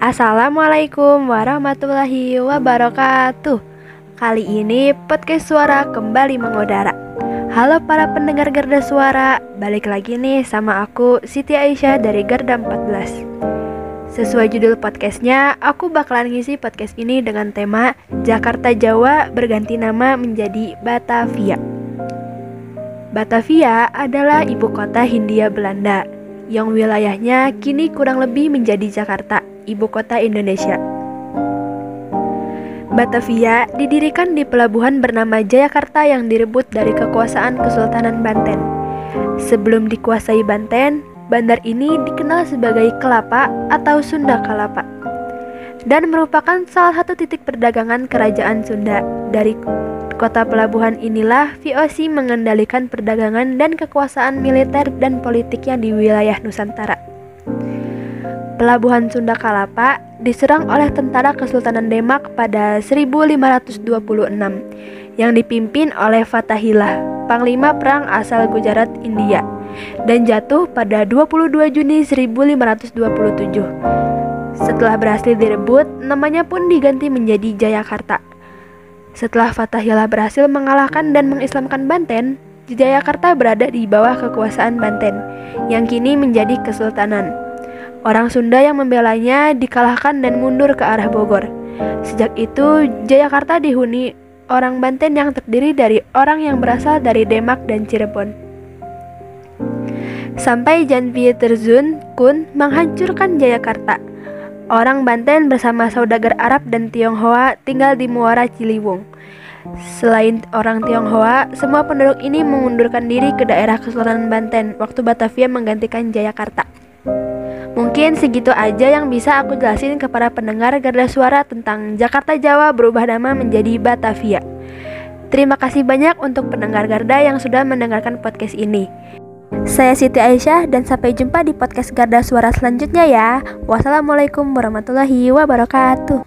Assalamualaikum warahmatullahi wabarakatuh. Kali ini podcast suara kembali mengudara. Halo para pendengar Garda Suara, balik lagi nih sama aku Siti Aisyah dari Garda 14. Sesuai judul podcastnya, aku bakalan ngisi podcast ini dengan tema Jakarta Jawa berganti nama menjadi Batavia. Batavia adalah ibu kota Hindia Belanda yang wilayahnya kini kurang lebih menjadi Jakarta ibu kota Indonesia. Batavia didirikan di pelabuhan bernama Jayakarta yang direbut dari kekuasaan Kesultanan Banten. Sebelum dikuasai Banten, bandar ini dikenal sebagai Kelapa atau Sunda Kalapa dan merupakan salah satu titik perdagangan kerajaan Sunda. Dari kota pelabuhan inilah VOC mengendalikan perdagangan dan kekuasaan militer dan politik yang di wilayah Nusantara. Pelabuhan Sunda Kalapa diserang oleh tentara Kesultanan Demak pada 1526 yang dipimpin oleh Fatahillah, panglima perang asal Gujarat, India, dan jatuh pada 22 Juni 1527. Setelah berhasil direbut, namanya pun diganti menjadi Jayakarta. Setelah Fatahillah berhasil mengalahkan dan mengislamkan Banten, Jayakarta berada di bawah kekuasaan Banten, yang kini menjadi kesultanan. Orang Sunda yang membelanya dikalahkan dan mundur ke arah Bogor. Sejak itu, Jayakarta dihuni orang Banten yang terdiri dari orang yang berasal dari Demak dan Cirebon. Sampai Jan Pieterszoon Kun menghancurkan Jayakarta. Orang Banten bersama saudagar Arab dan Tionghoa tinggal di Muara Ciliwung. Selain orang Tionghoa, semua penduduk ini mengundurkan diri ke daerah Kesultanan Banten waktu Batavia menggantikan Jayakarta. Mungkin segitu aja yang bisa aku jelasin ke para pendengar Garda Suara tentang Jakarta Jawa berubah nama menjadi Batavia. Terima kasih banyak untuk pendengar Garda yang sudah mendengarkan podcast ini. Saya Siti Aisyah dan sampai jumpa di podcast Garda Suara selanjutnya ya. Wassalamualaikum warahmatullahi wabarakatuh.